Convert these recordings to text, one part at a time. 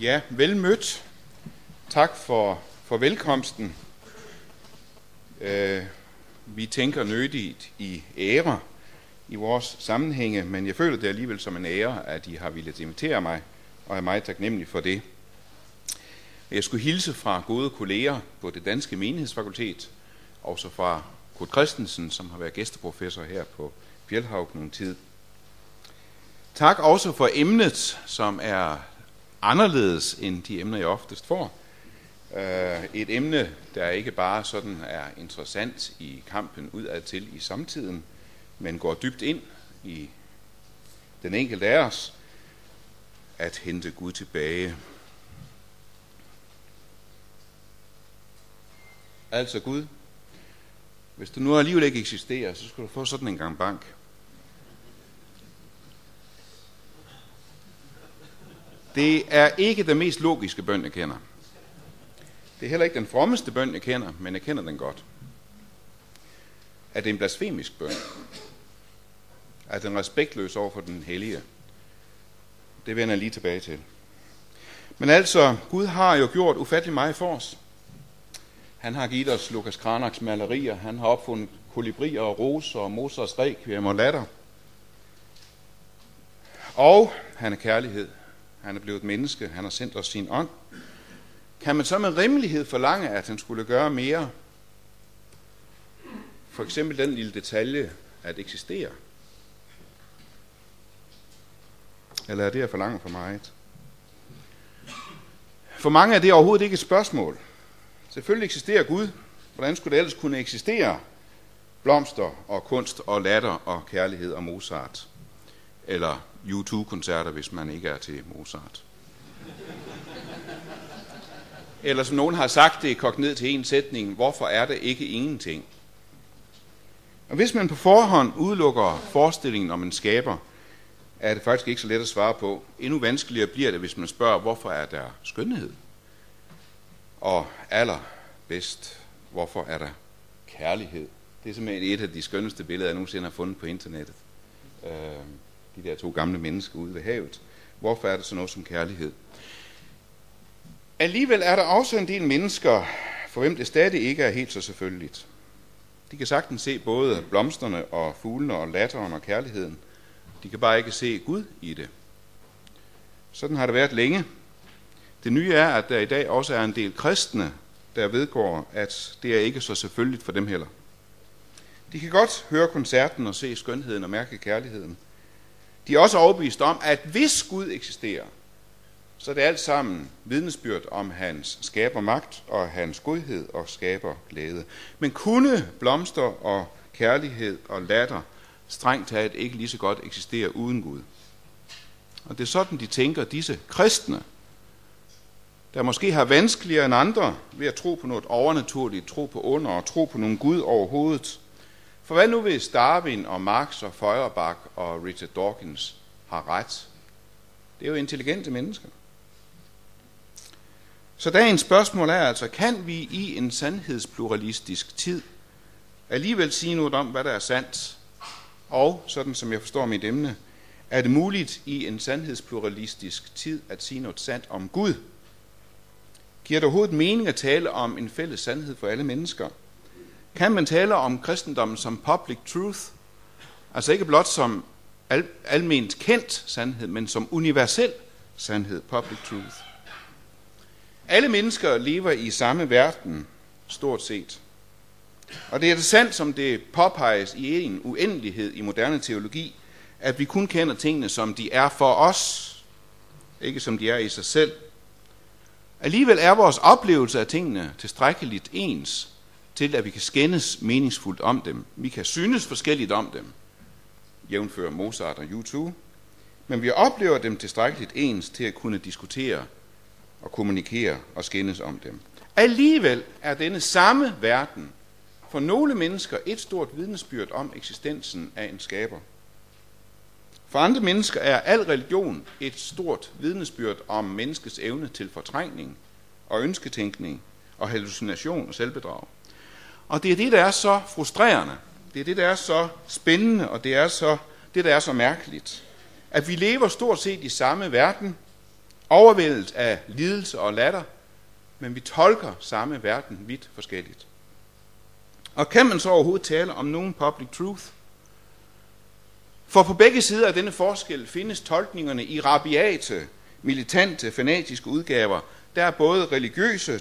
Ja, vel mødt. Tak for, for velkomsten. Øh, vi tænker nødigt i ære i vores sammenhænge, men jeg føler det alligevel som en ære, at I har ville invitere mig, og er meget taknemmelig for det. Jeg skulle hilse fra gode kolleger på det danske menighedsfakultet, og så fra Kurt Christensen, som har været gæsteprofessor her på Fjellhavn nogen tid. Tak også for emnet, som er anderledes end de emner, jeg oftest får. Øh, et emne, der ikke bare sådan er interessant i kampen udad til i samtiden, men går dybt ind i den enkelte af os, at hente Gud tilbage. Altså Gud, hvis du nu alligevel ikke eksisterer, så skal du få sådan en gang bank. Det er ikke den mest logiske bøn, jeg kender. Det er heller ikke den frommeste bøn, jeg kender, men jeg kender den godt. Er det en blasfemisk bøn? Er den respektløs over for den hellige? Det vender jeg lige tilbage til. Men altså, Gud har jo gjort ufattelig meget for os. Han har givet os Lukas Kranachs malerier. Han har opfundet kolibrier og roser og Moses requiem og latter. Og han er kærlighed. Han er blevet menneske. Han har sendt os sin ånd. Kan man så med rimelighed forlange, at han skulle gøre mere? For eksempel den lille detalje at eksistere. Eller er det at forlange for meget? For mange er det overhovedet ikke et spørgsmål. Selvfølgelig eksisterer Gud. Hvordan skulle det ellers kunne eksistere? Blomster og kunst og latter og kærlighed og Mozart. Eller U2-koncerter, hvis man ikke er til Mozart. Eller som nogen har sagt det kogt ned til en sætning, hvorfor er det ikke ingenting? Og hvis man på forhånd udelukker forestillingen om en skaber, er det faktisk ikke så let at svare på. Endnu vanskeligere bliver det, hvis man spørger, hvorfor er der skønhed? Og allerbedst, hvorfor er der kærlighed? Det er simpelthen et af de skønneste billeder, jeg nogensinde har fundet på internettet. Øh, de der to gamle mennesker ude ved havet. Hvorfor er det så noget som kærlighed? Alligevel er der også en del mennesker, for hvem det stadig ikke er helt så selvfølgeligt. De kan sagtens se både blomsterne og fuglene og latteren og kærligheden. De kan bare ikke se Gud i det. Sådan har det været længe. Det nye er, at der i dag også er en del kristne, der vedgår, at det er ikke så selvfølgeligt for dem heller. De kan godt høre koncerten og se skønheden og mærke kærligheden. De er også overbevist om, at hvis Gud eksisterer, så er det alt sammen vidnesbyrd om hans skaber magt og hans godhed og skaber glæde. Men kunne blomster og kærlighed og latter strengt taget ikke lige så godt eksistere uden Gud? Og det er sådan, de tænker, disse kristne, der måske har vanskeligere end andre ved at tro på noget overnaturligt, tro på under og tro på nogen Gud overhovedet. For hvad nu hvis Darwin og Marx og Feuerbach og Richard Dawkins har ret? Det er jo intelligente mennesker. Så dagens spørgsmål er altså, kan vi i en sandhedspluralistisk tid alligevel sige noget om, hvad der er sandt? Og, sådan som jeg forstår mit emne, er det muligt i en sandhedspluralistisk tid at sige noget sandt om Gud? Giver det overhovedet mening at tale om en fælles sandhed for alle mennesker? Kan man tale om kristendommen som public truth? Altså ikke blot som al- alment kendt sandhed, men som universel sandhed, public truth. Alle mennesker lever i samme verden, stort set. Og det er det sandt, som det påpeges i en uendelighed i moderne teologi, at vi kun kender tingene, som de er for os, ikke som de er i sig selv. Alligevel er vores oplevelse af tingene tilstrækkeligt ens, til at vi kan skændes meningsfuldt om dem. Vi kan synes forskelligt om dem, jævnfører Mozart og U2, men vi oplever dem tilstrækkeligt ens til at kunne diskutere og kommunikere og skændes om dem. Alligevel er denne samme verden for nogle mennesker et stort vidnesbyrd om eksistensen af en skaber. For andre mennesker er al religion et stort vidnesbyrd om menneskets evne til fortrængning og ønsketænkning og hallucination og selvbedrag. Og det er det, der er så frustrerende. Det er det, der er så spændende, og det er så, det, der er så mærkeligt. At vi lever stort set i samme verden, overvældet af lidelse og latter, men vi tolker samme verden vidt forskelligt. Og kan man så overhovedet tale om nogen public truth? For på begge sider af denne forskel findes tolkningerne i rabiate, militante, fanatiske udgaver. Der er både religiøse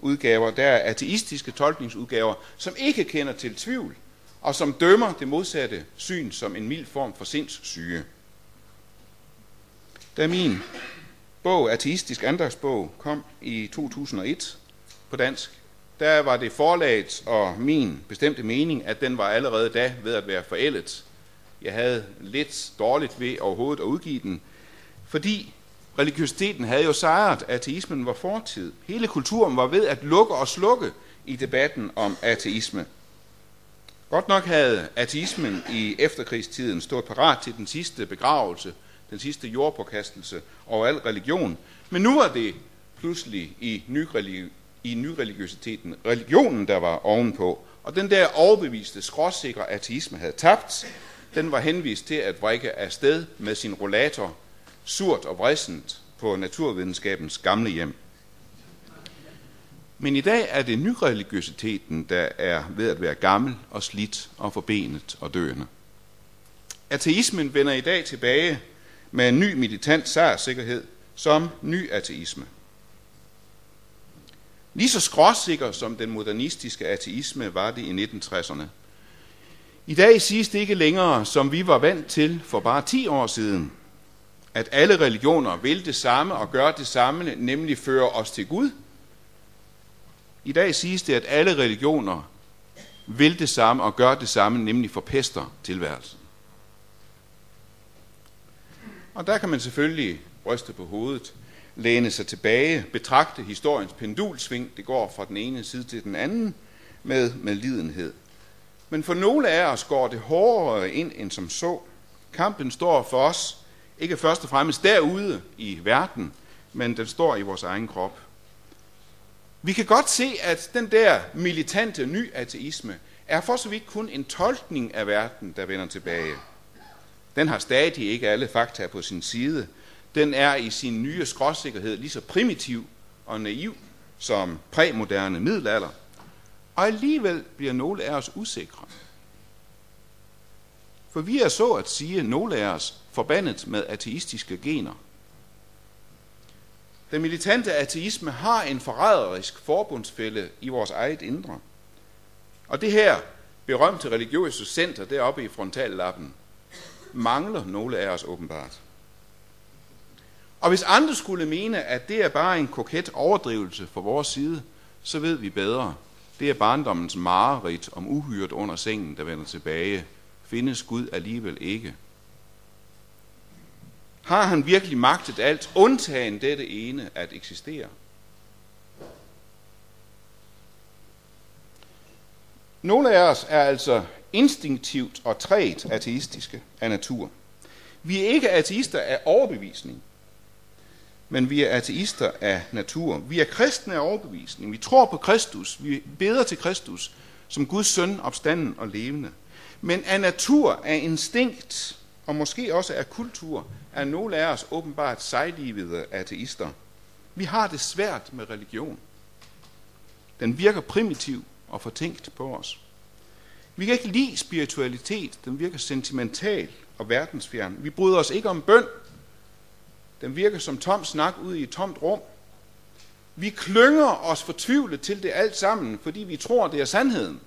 tolkningsudgaver, der er ateistiske tolkningsudgaver, som ikke kender til tvivl, og som dømmer det modsatte syn som en mild form for sindssyge. Da min bog, Ateistisk Andagsbog, kom i 2001 på dansk, der var det forlaget og min bestemte mening, at den var allerede da ved at være forældet. Jeg havde lidt dårligt ved overhovedet at udgive den, fordi religiøsiteten havde jo sejret, ateismen var fortid. Hele kulturen var ved at lukke og slukke i debatten om ateisme. Godt nok havde ateismen i efterkrigstiden stået parat til den sidste begravelse, den sidste jordpåkastelse over al religion, men nu var det pludselig i, nyreligi- i nyreligiøsiteten religionen, der var ovenpå. Og den der overbeviste, skråsikre ateisme havde tabt. Den var henvist til at vrikke afsted med sin rollator, surt og vrissent, på naturvidenskabens gamle hjem. Men i dag er det nyreligiøsiteten, der er ved at være gammel og slidt og forbenet og døende. Ateismen vender i dag tilbage med en ny militant sejrsikkerhed som ny ateisme. Lige så skråsikker som den modernistiske ateisme var det i 1960'erne. I dag siges det ikke længere, som vi var vant til for bare 10 år siden, at alle religioner vil det samme og gør det samme, nemlig føre os til Gud. I dag siges det, at alle religioner vil det samme og gør det samme, nemlig forpester tilværelsen. Og der kan man selvfølgelig ryste på hovedet læne sig tilbage, betragte historiens pendulsving, det går fra den ene side til den anden, med, med lidenhed. Men for nogle af os går det hårdere ind end som så. Kampen står for os ikke først og fremmest derude i verden, men den står i vores egen krop. Vi kan godt se, at den der militante ny ateisme er for så vidt kun en tolkning af verden, der vender tilbage. Den har stadig ikke alle fakta på sin side, den er i sin nye skråsikkerhed lige så primitiv og naiv som præmoderne middelalder. Og alligevel bliver nogle af os usikre. For vi er så at sige nogle af os forbandet med ateistiske gener. Den militante ateisme har en forræderisk forbundsfælde i vores eget indre. Og det her berømte religiøse center deroppe i frontallappen mangler nogle af os åbenbart. Og hvis andre skulle mene, at det er bare en koket overdrivelse fra vores side, så ved vi bedre. Det er barndommens mareridt om uhyret under sengen, der vender tilbage. Findes Gud alligevel ikke. Har han virkelig magtet alt, undtagen dette ene at eksistere? Nogle af os er altså instinktivt og træt ateistiske af natur. Vi er ikke ateister af overbevisning men vi er ateister af natur. Vi er kristne af overbevisning. Vi tror på Kristus. Vi beder til Kristus som Guds søn, opstanden og levende. Men af natur, af instinkt, og måske også af kultur, er nogle af os åbenbart sejlivede ateister. Vi har det svært med religion. Den virker primitiv og fortænkt på os. Vi kan ikke lide spiritualitet. Den virker sentimental og verdensfjern. Vi bryder os ikke om bøn. Den virker som tom snak ude i et tomt rum. Vi klynger os fortvivlet til det alt sammen, fordi vi tror, det er sandheden.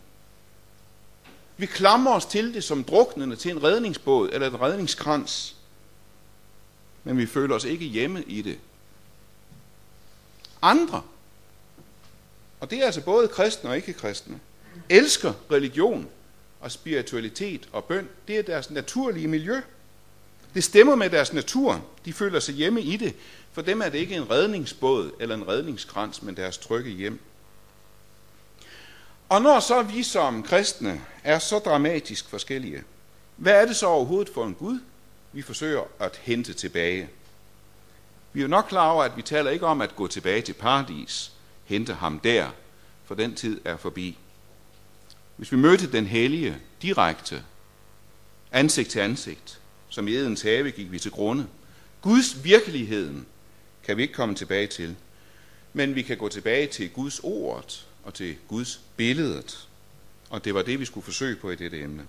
Vi klamrer os til det som druknende til en redningsbåd eller en redningskrans. Men vi føler os ikke hjemme i det. Andre, og det er altså både kristne og ikke-kristne, elsker religion og spiritualitet og bøn. Det er deres naturlige miljø. Det stemmer med deres natur. De føler sig hjemme i det. For dem er det ikke en redningsbåd eller en redningskrans, men deres trygge hjem. Og når så vi som kristne er så dramatisk forskellige, hvad er det så overhovedet for en Gud, vi forsøger at hente tilbage? Vi er jo nok klar over, at vi taler ikke om at gå tilbage til paradis, hente ham der, for den tid er forbi. Hvis vi mødte den hellige direkte, ansigt til ansigt, som i Edens have gik vi til grunde. Guds virkeligheden kan vi ikke komme tilbage til. Men vi kan gå tilbage til Guds ord og til Guds billedet. Og det var det, vi skulle forsøge på i dette emne.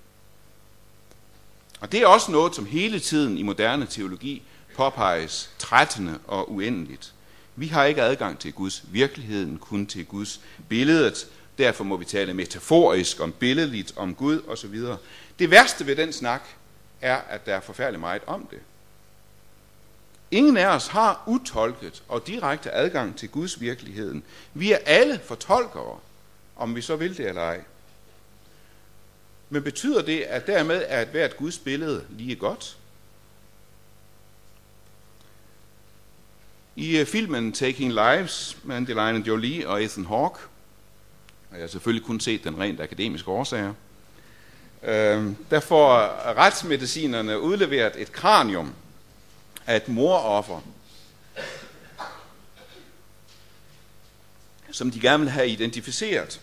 Og det er også noget, som hele tiden i moderne teologi påpeges trættende og uendeligt. Vi har ikke adgang til Guds virkeligheden, kun til Guds billedet. Derfor må vi tale metaforisk om billedligt, om Gud osv. Det værste ved den snak er, at der er forfærdeligt meget om det. Ingen af os har utolket og direkte adgang til Guds virkeligheden. Vi er alle fortolkere, om vi så vil det eller ej. Men betyder det, at dermed er et hvert Guds billede lige godt? I øh, filmen Taking Lives med Angelina Jolie og Ethan Hawke, og jeg har selvfølgelig kun set den rent akademiske årsager, øh, der får retsmedicinerne udleveret et kranium af et moroffer, som de gerne vil have identificeret.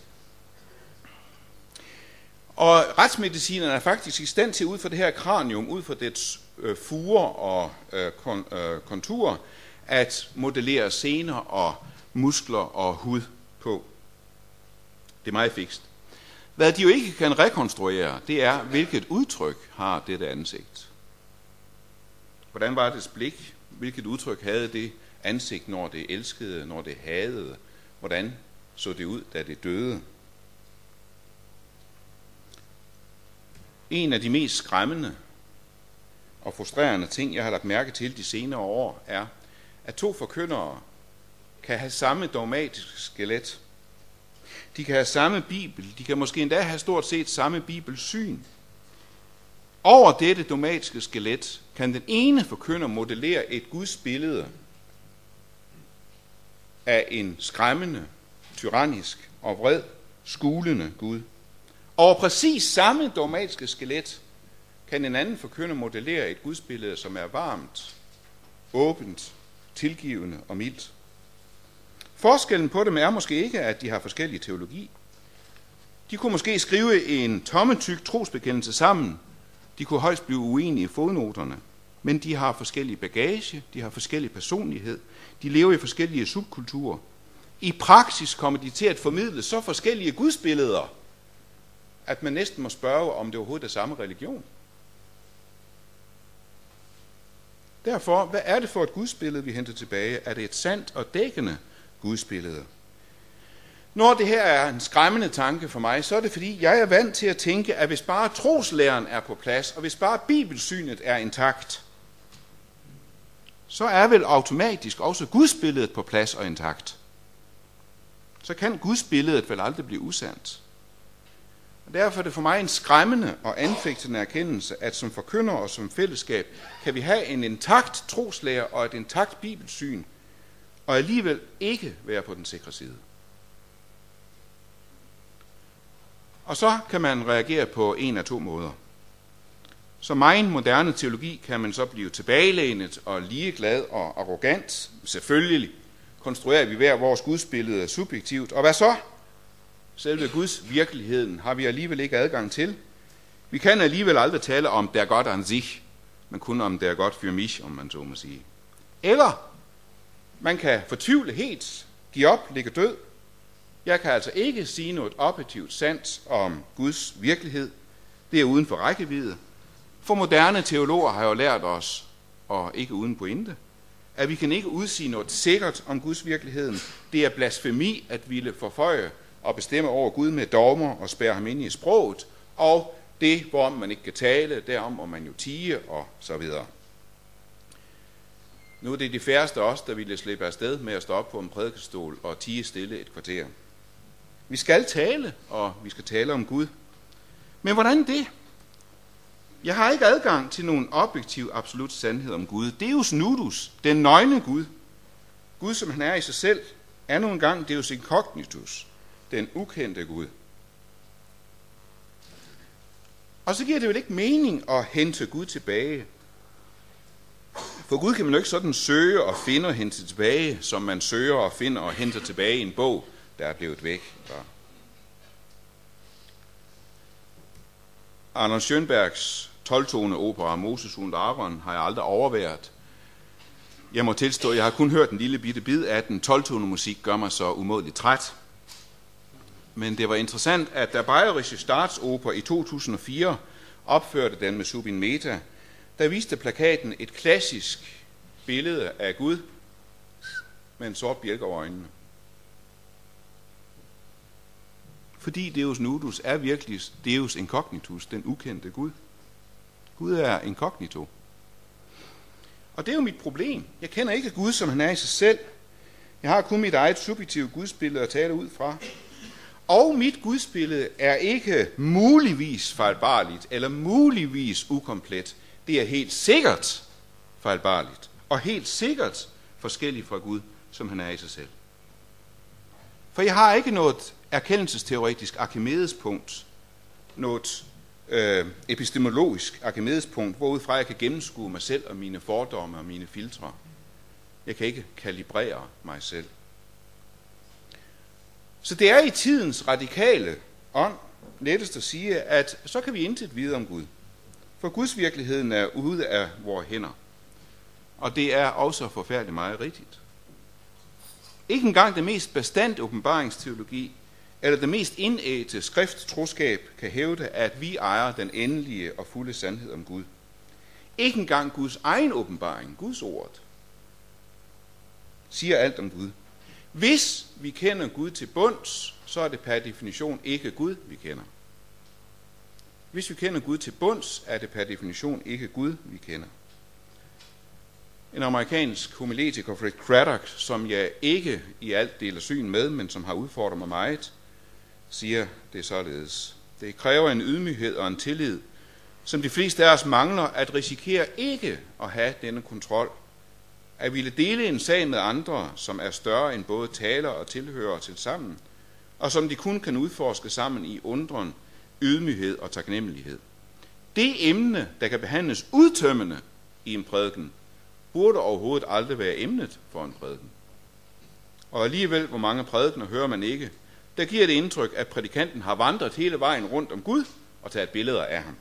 Og retsmedicinerne er faktisk i stand til, ud fra det her kranium, ud fra dets øh, fuger og øh, kon, øh, konturer, at modellere sener og muskler og hud på. Det er meget fikst. Hvad de jo ikke kan rekonstruere, det er, hvilket udtryk har dette ansigt. Hvordan var dets blik? Hvilket udtryk havde det ansigt, når det elskede, når det hadede? Hvordan så det ud, da det døde? En af de mest skræmmende og frustrerende ting, jeg har lagt mærke til de senere år, er, at to forkyndere kan have samme dogmatisk skelet. De kan have samme bibel. De kan måske endda have stort set samme bibelsyn. Over dette dogmatiske skelet kan den ene forkynder modellere et Guds billede af en skræmmende, tyrannisk og vred, skulende Gud. Over præcis samme dogmatiske skelet kan en anden forkynder modellere et gudsbillede, som er varmt, åbent, tilgivende og mildt. Forskellen på dem er måske ikke, at de har forskellige teologi. De kunne måske skrive en tommetyk trosbekendelse sammen. De kunne højst blive uenige i fodnoterne. Men de har forskellige bagage, de har forskellig personlighed, de lever i forskellige subkulturer. I praksis kommer de til at formidle så forskellige gudsbilleder, at man næsten må spørge, om det overhovedet er samme religion. Derfor, hvad er det for et gudsbillede, vi henter tilbage? Er det et sandt og dækkende gudsbillede? Når det her er en skræmmende tanke for mig, så er det fordi, jeg er vant til at tænke, at hvis bare troslæren er på plads, og hvis bare bibelsynet er intakt, så er vel automatisk også gudsbilledet på plads og intakt. Så kan gudsbilledet vel aldrig blive usandt. Og derfor er det for mig en skræmmende og anfægtende erkendelse, at som forkynder og som fællesskab kan vi have en intakt troslærer og et intakt bibelsyn, og alligevel ikke være på den sikre side. Og så kan man reagere på en af to måder. Som meget moderne teologi kan man så blive tilbagelænet og ligeglad og arrogant. Selvfølgelig konstruerer vi hver vores gudsbillede subjektivt. Og hvad så? Selve Guds virkeligheden har vi alligevel ikke adgang til. Vi kan alligevel aldrig tale om der godt an sich, men kun om der godt für mich, om man så må sige. Eller man kan fortvivle helt, give op, ligge død. Jeg kan altså ikke sige noget objektivt sandt om Guds virkelighed. Det er uden for rækkevidde. For moderne teologer har jo lært os, og ikke uden pointe, at vi kan ikke udsige noget sikkert om Guds virkeligheden. Det er blasfemi at ville forføje og bestemme over Gud med dogmer og spærre ham ind i sproget, og det, hvor man ikke kan tale, derom må man jo tige og så videre. Nu er det de færreste af os, der ville slippe afsted med at stå op på en prædikestol og tige stille et kvarter. Vi skal tale, og vi skal tale om Gud. Men hvordan det? Jeg har ikke adgang til nogen objektiv absolut sandhed om Gud. Deus nudus, den nøgne Gud. Gud, som han er i sig selv, er nu engang Deus incognitus, den ukendte Gud. Og så giver det vel ikke mening at hente Gud tilbage. For Gud kan man jo ikke sådan søge og finde og hente tilbage, som man søger og finder og henter tilbage i en bog, der er blevet væk. Arnold Schönbergs 12-tone opera Moses und Aaron har jeg aldrig overværet. Jeg må tilstå, at jeg har kun hørt en lille bitte bid af den. 12-tone musik gør mig så umådeligt træt. Men det var interessant, at da Bayerische Staatsoper i 2004 opførte den med Subin Meta, der viste plakaten et klassisk billede af Gud med en sort bjælke over øjnene. Fordi Deus Nudus er virkelig Deus Incognitus, den ukendte Gud. Gud er inkognito. Og det er jo mit problem. Jeg kender ikke Gud, som han er i sig selv. Jeg har kun mit eget subjektive gudsbillede at tale ud fra. Og mit gudsbillede er ikke muligvis fejlbarligt, eller muligvis ukomplet. Det er helt sikkert fejlbarligt, og helt sikkert forskelligt fra Gud, som han er i sig selv. For jeg har ikke noget erkendelsesteoretisk arkimedespunkt, noget øh, epistemologisk arkimedespunkt, hvorudfra jeg kan gennemskue mig selv og mine fordomme og mine filtre. Jeg kan ikke kalibrere mig selv. Så det er i tidens radikale ånd lettest at sige, at så kan vi intet vide om Gud. For Guds virkeligheden er ude af vores hænder. Og det er også forfærdeligt meget rigtigt. Ikke engang det mest bestandt åbenbaringsteologi eller det mest indægte skrifttroskab kan hævde, at vi ejer den endelige og fulde sandhed om Gud. Ikke engang Guds egen åbenbaring, Guds ord, siger alt om Gud. Hvis vi kender Gud til bunds, så er det per definition ikke Gud, vi kender. Hvis vi kender Gud til bunds, er det per definition ikke Gud, vi kender. En amerikansk homiletiker, Fred Craddock, som jeg ikke i alt deler syn med, men som har udfordret mig meget, siger det således. Det kræver en ydmyghed og en tillid, som de fleste af os mangler at risikere ikke at have denne kontrol. At ville dele en sag med andre, som er større end både taler og tilhører til sammen, og som de kun kan udforske sammen i undren, ydmyghed og taknemmelighed. Det emne, der kan behandles udtømmende i en prædiken, burde overhovedet aldrig være emnet for en prædiken. Og alligevel, hvor mange prædikener hører man ikke, der giver det indtryk, at prædikanten har vandret hele vejen rundt om Gud og taget billeder af ham.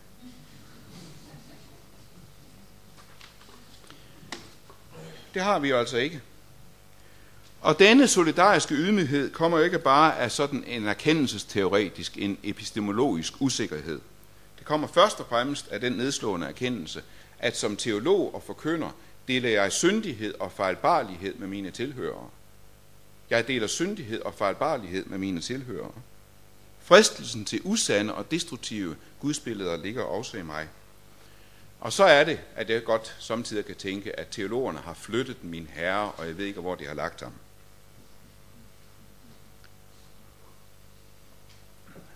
Det har vi jo altså ikke. Og denne solidariske ydmyghed kommer ikke bare af sådan en erkendelsesteoretisk, en epistemologisk usikkerhed. Det kommer først og fremmest af den nedslående erkendelse, at som teolog og forkynder deler jeg syndighed og fejlbarlighed med mine tilhørere. Jeg deler syndighed og fejlbarlighed med mine tilhørere. Fristelsen til usande og destruktive gudsbilleder ligger også i mig. Og så er det, at jeg godt samtidig kan tænke, at teologerne har flyttet min herre, og jeg ved ikke, hvor de har lagt ham.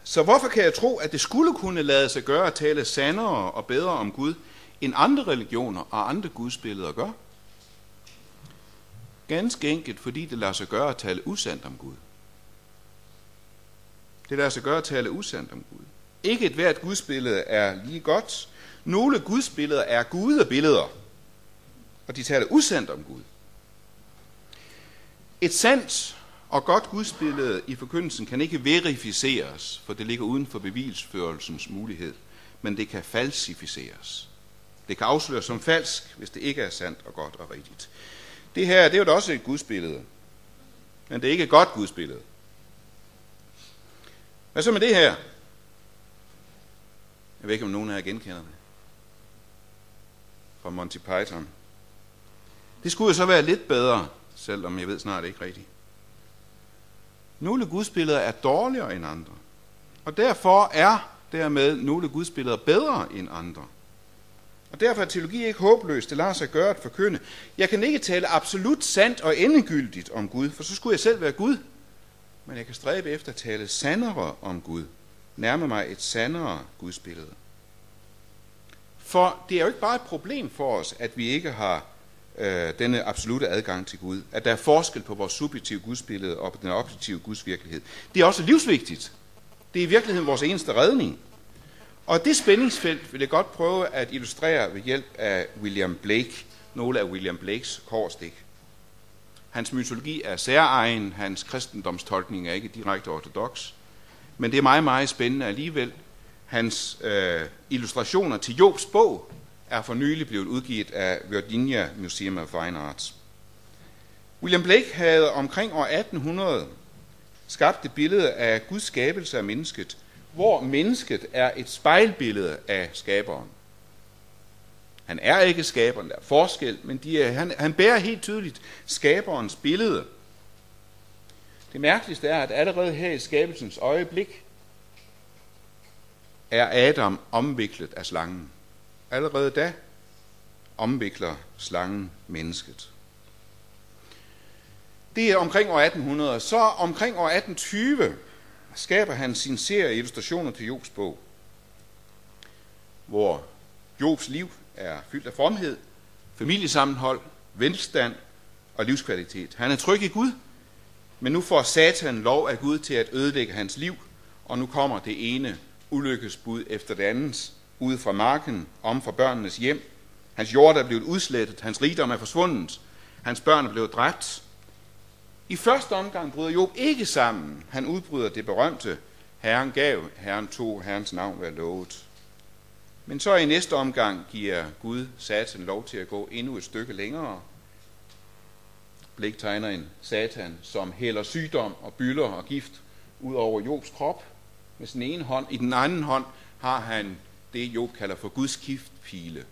Så hvorfor kan jeg tro, at det skulle kunne lade sig gøre at tale sandere og bedre om Gud, end andre religioner og andre gudsbilleder gør? Ganske enkelt, fordi det lader sig gøre at tale usandt om Gud. Det lader sig gøre at tale usandt om Gud. Ikke et hvert gudsbillede er lige godt. Nogle gudsbilleder er gudebilleder, og de taler usandt om Gud. Et sandt og godt gudsbillede i forkyndelsen kan ikke verificeres, for det ligger uden for bevisførelsens mulighed, men det kan falsificeres. Det kan afsløres som falsk, hvis det ikke er sandt og godt og rigtigt. Det her, det er jo da også et gudsbillede. Men det er ikke et godt gudsbillede. Hvad så med det her? Jeg ved ikke, om nogen af jer genkender det. Fra Monty Python. Det skulle jo så være lidt bedre, selvom jeg ved snart ikke rigtigt. Nogle gudsbilleder er dårligere end andre. Og derfor er dermed nogle gudsbilleder bedre end andre. Og derfor er teologi ikke håbløst. Det lader sig gøre at forkynde. Jeg kan ikke tale absolut sandt og endegyldigt om Gud, for så skulle jeg selv være Gud. Men jeg kan stræbe efter at tale sandere om Gud. Nærme mig et sandere gudsbillede. For det er jo ikke bare et problem for os, at vi ikke har øh, denne absolute adgang til Gud. At der er forskel på vores subjektive gudsbillede og på den objektive gudsvirkelighed. Det er også livsvigtigt. Det er i virkeligheden vores eneste redning. Og det spændingsfelt vil jeg godt prøve at illustrere ved hjælp af William Blake, nogle af William Blakes korstik. Hans mytologi er særegen, hans kristendomstolkning er ikke direkte ortodox, men det er meget, meget spændende alligevel. Hans øh, illustrationer til Jobs bog er for nylig blevet udgivet af Virginia Museum of Fine Arts. William Blake havde omkring år 1800 skabt et billede af Guds skabelse af mennesket, hvor mennesket er et spejlbillede af skaberen. Han er ikke skaberen, der er forskel, men de er, han, han bærer helt tydeligt skaberens billede. Det mærkeligste er, at allerede her i skabelsens øjeblik er Adam omviklet af slangen. Allerede da omvikler slangen mennesket. Det er omkring år 1800. Så omkring år 1820 skaber han sin serie illustrationer til Jobs bog, hvor Jobs liv er fyldt af fromhed, familiesammenhold, velstand og livskvalitet. Han er tryg i Gud, men nu får Satan lov af Gud til at ødelægge hans liv, og nu kommer det ene ulykkesbud efter det andet, ude fra marken, om fra børnenes hjem. Hans jord er blevet udslettet, hans rigdom er forsvundet, hans børn er blevet dræbt. I første omgang bryder Job ikke sammen. Han udbryder det berømte, Herren gav, Herren tog, Herrens navn var lovet. Men så i næste omgang giver Gud Satan lov til at gå endnu et stykke længere. Blik tegner en Satan, som hælder sygdom og bylder og gift ud over Jobs krop med sin ene hånd. I den anden hånd har han det, Job kalder for Guds giftpile.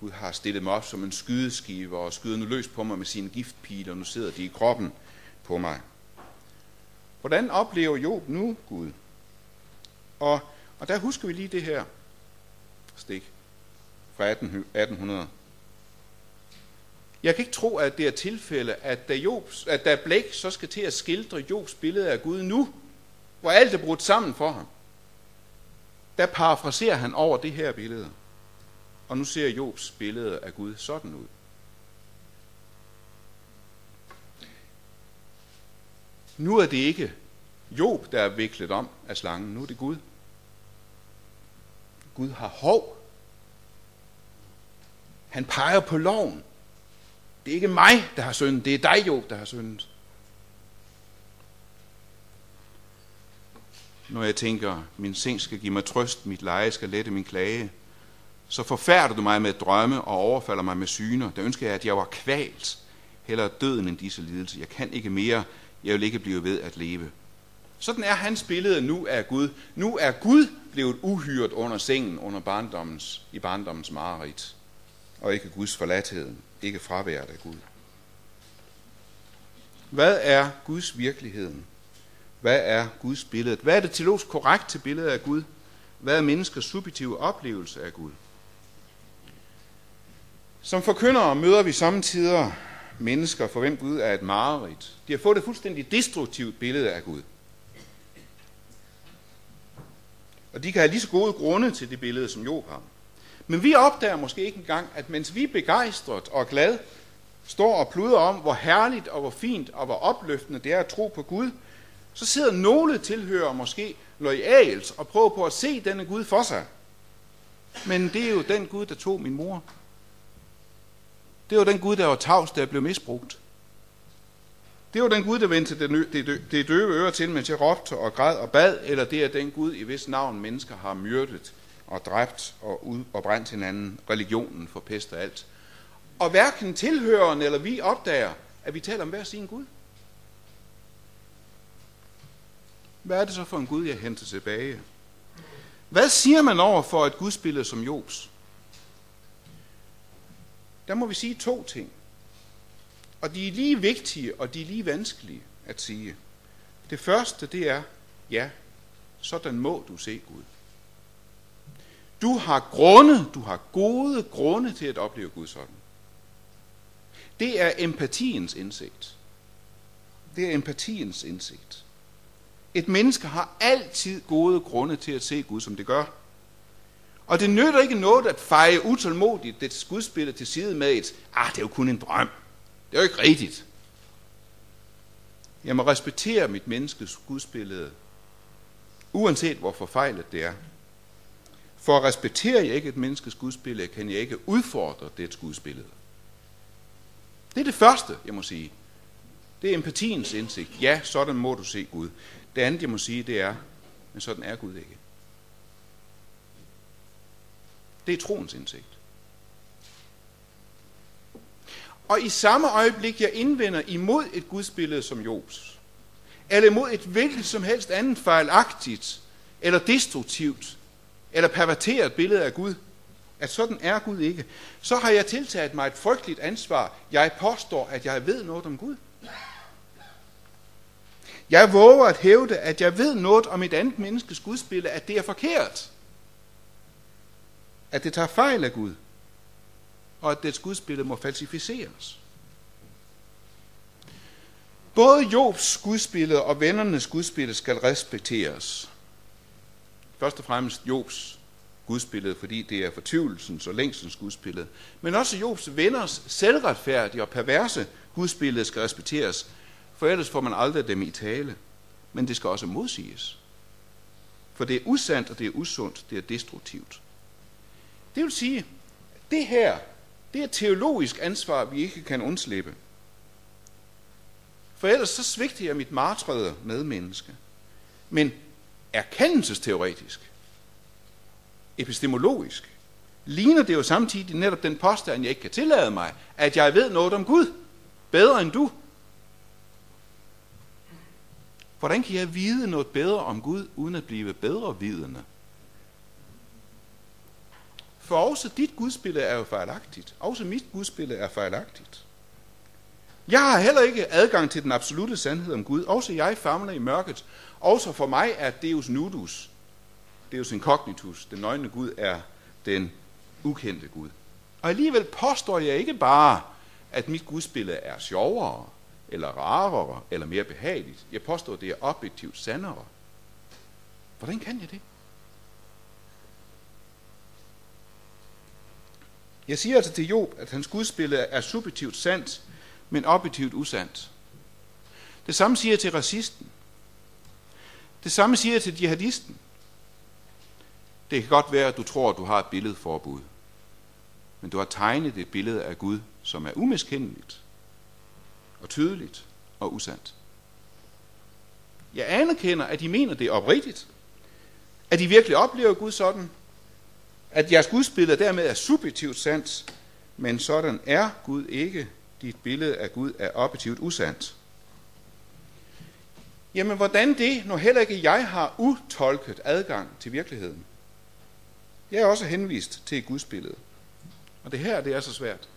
Gud har stillet mig op som en skydeskive og skyder nu løs på mig med sine giftpile, og nu sidder de i kroppen på mig. Hvordan oplever Job nu Gud? Og, og der husker vi lige det her stik fra 1800. Jeg kan ikke tro, at det er tilfælde, at da, Jobs, at da Blake så skal til at skildre Jobs billede af Gud nu, hvor alt er brudt sammen for ham, der parafraserer han over det her billede. Og nu ser Jobs billede af Gud sådan ud. Nu er det ikke Job, der er viklet om af slangen. Nu er det Gud. Gud har hov. Han peger på loven. Det er ikke mig, der har syndet. Det er dig, Job, der har syndet. Når jeg tænker, min seng skal give mig trøst, mit leje skal lette min klage, så forfærder du mig med drømme og overfalder mig med syner. Der ønsker jeg, at jeg var kvalt, hellere døden end disse lidelser. Jeg kan ikke mere, jeg vil ikke blive ved at leve. Sådan er hans billede nu af Gud. Nu er Gud blevet uhyret under sengen under barndommens, i barndommens mareridt. Og ikke Guds forladthed, ikke fraværet af Gud. Hvad er Guds virkeligheden? Hvad er Guds billede? Hvad er det teologisk korrekt til af Gud? Hvad er menneskers subjektive oplevelse af Gud? Som forkyndere møder vi samtidig mennesker, for hvem Gud er et mareridt. De har fået et fuldstændig destruktivt billede af Gud. Og de kan have lige så gode grunde til det billede, som Job har. Men vi opdager måske ikke engang, at mens vi er begejstret og glad, står og pluder om, hvor herligt og hvor fint og hvor opløftende det er at tro på Gud, så sidder nogle tilhører måske lojalt og prøver på at se denne Gud for sig. Men det er jo den Gud, der tog min mor. Det var den Gud, der var tavs, der blev misbrugt. Det var den Gud, der vendte det, det, det døve øre til, mens jeg råbte og græd og bad, eller det er den Gud, i hvis navn mennesker har myrdet og dræbt og, ud, og brændt hinanden, religionen for pest og alt. Og hverken tilhørende eller vi opdager, at vi taler om hver sin Gud. Hvad er det så for en Gud, jeg henter tilbage? Hvad siger man over for et gudsbillede som Jobs? Der må vi sige to ting. Og de er lige vigtige, og de er lige vanskelige at sige. Det første, det er, ja, sådan må du se Gud. Du har grunde, du har gode grunde til at opleve Gud sådan. Det er empatiens indsigt. Det er empatiens indsigt. Et menneske har altid gode grunde til at se Gud, som det gør. Og det nytter ikke noget at feje utålmodigt det skudspiller til side med et, ah, det er jo kun en drøm. Det er jo ikke rigtigt. Jeg må respektere mit menneskes gudsbillede, uanset hvor forfejlet det er. For at respektere jeg ikke et menneskes gudsbillede, kan jeg ikke udfordre det gudsbillede. Det er det første, jeg må sige. Det er empatiens indsigt. Ja, sådan må du se Gud. Det andet, jeg må sige, det er, men sådan er Gud ikke. Det er troens indsigt. Og i samme øjeblik, jeg indvender imod et gudsbillede som Jobs, eller imod et hvilket som helst andet fejlagtigt, eller destruktivt, eller perverteret billede af Gud, at sådan er Gud ikke, så har jeg tiltaget mig et frygteligt ansvar. Jeg påstår, at jeg ved noget om Gud. Jeg våger at hævde, at jeg ved noget om et andet menneskes gudsbillede, at det er forkert. At det tager fejl af Gud. Og at dets gudsbillede må falsificeres. Både Jobs gudsbillede og vennernes gudsbillede skal respekteres. Først og fremmest Jobs gudsbillede, fordi det er fortvivlelsens og længsens gudsbillede. Men også Jobs venners selvretfærdige og perverse gudsbillede skal respekteres, for ellers får man aldrig dem i tale. Men det skal også modsiges. For det er usandt, og det er usundt, det er destruktivt. Det vil sige, det her, det er et teologisk ansvar, vi ikke kan undslippe. For ellers så svigter jeg mit martrede medmenneske. Men erkendelsesteoretisk, epistemologisk, ligner det jo samtidig netop den påstand, jeg ikke kan tillade mig, at jeg ved noget om Gud, bedre end du. Hvordan kan jeg vide noget bedre om Gud, uden at blive bedre vidende? For også dit gudsbillede er jo fejlagtigt. Også mit gudsbillede er fejlagtigt. Jeg har heller ikke adgang til den absolute sandhed om Gud. Også jeg famler i mørket. Også for mig er Deus nudus, Deus incognitus, den nøgne Gud, er den ukendte Gud. Og alligevel påstår jeg ikke bare, at mit gudsbillede er sjovere, eller rarere, eller mere behageligt. Jeg påstår, at det er objektivt sandere. Hvordan kan jeg det? Jeg siger altså til Job, at hans gudsbillede er subjektivt sandt, men objektivt usandt. Det samme siger jeg til racisten. Det samme siger jeg til jihadisten. Det kan godt være, at du tror, at du har et billedforbud. Men du har tegnet et billede af Gud, som er umiskendeligt og tydeligt og usandt. Jeg anerkender, at de mener det oprigtigt. At de virkelig oplever Gud sådan. At jeres gudsbillede dermed er subjektivt sandt. Men sådan er Gud ikke. Dit billede af Gud er objektivt usandt. Jamen, hvordan det, når heller ikke jeg har utolket adgang til virkeligheden? Jeg er også henvist til et gudsbillede. Og det her, det er så svært.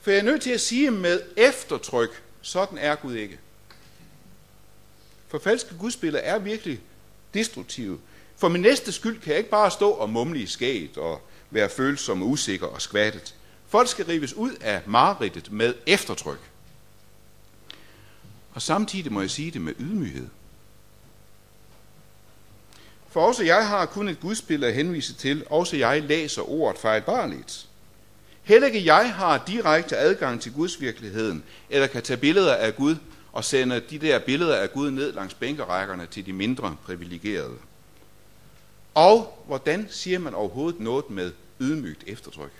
For jeg er nødt til at sige med eftertryk, sådan er Gud ikke. For falske gudsbilleder er virkelig destruktive. For min næste skyld kan jeg ikke bare stå og mumle i skæget og være følsom, usikker og skvattet. Folk skal rives ud af mareridtet med eftertryk. Og samtidig må jeg sige det med ydmyghed. For også jeg har kun et gudsbillede at henvise til, også jeg læser ordet fejlbarligt. Heller ikke jeg har direkte adgang til Guds virkeligheden, eller kan tage billeder af Gud og sende de der billeder af Gud ned langs bænkerækkerne til de mindre privilegerede. Og hvordan siger man overhovedet noget med ydmygt eftertryk?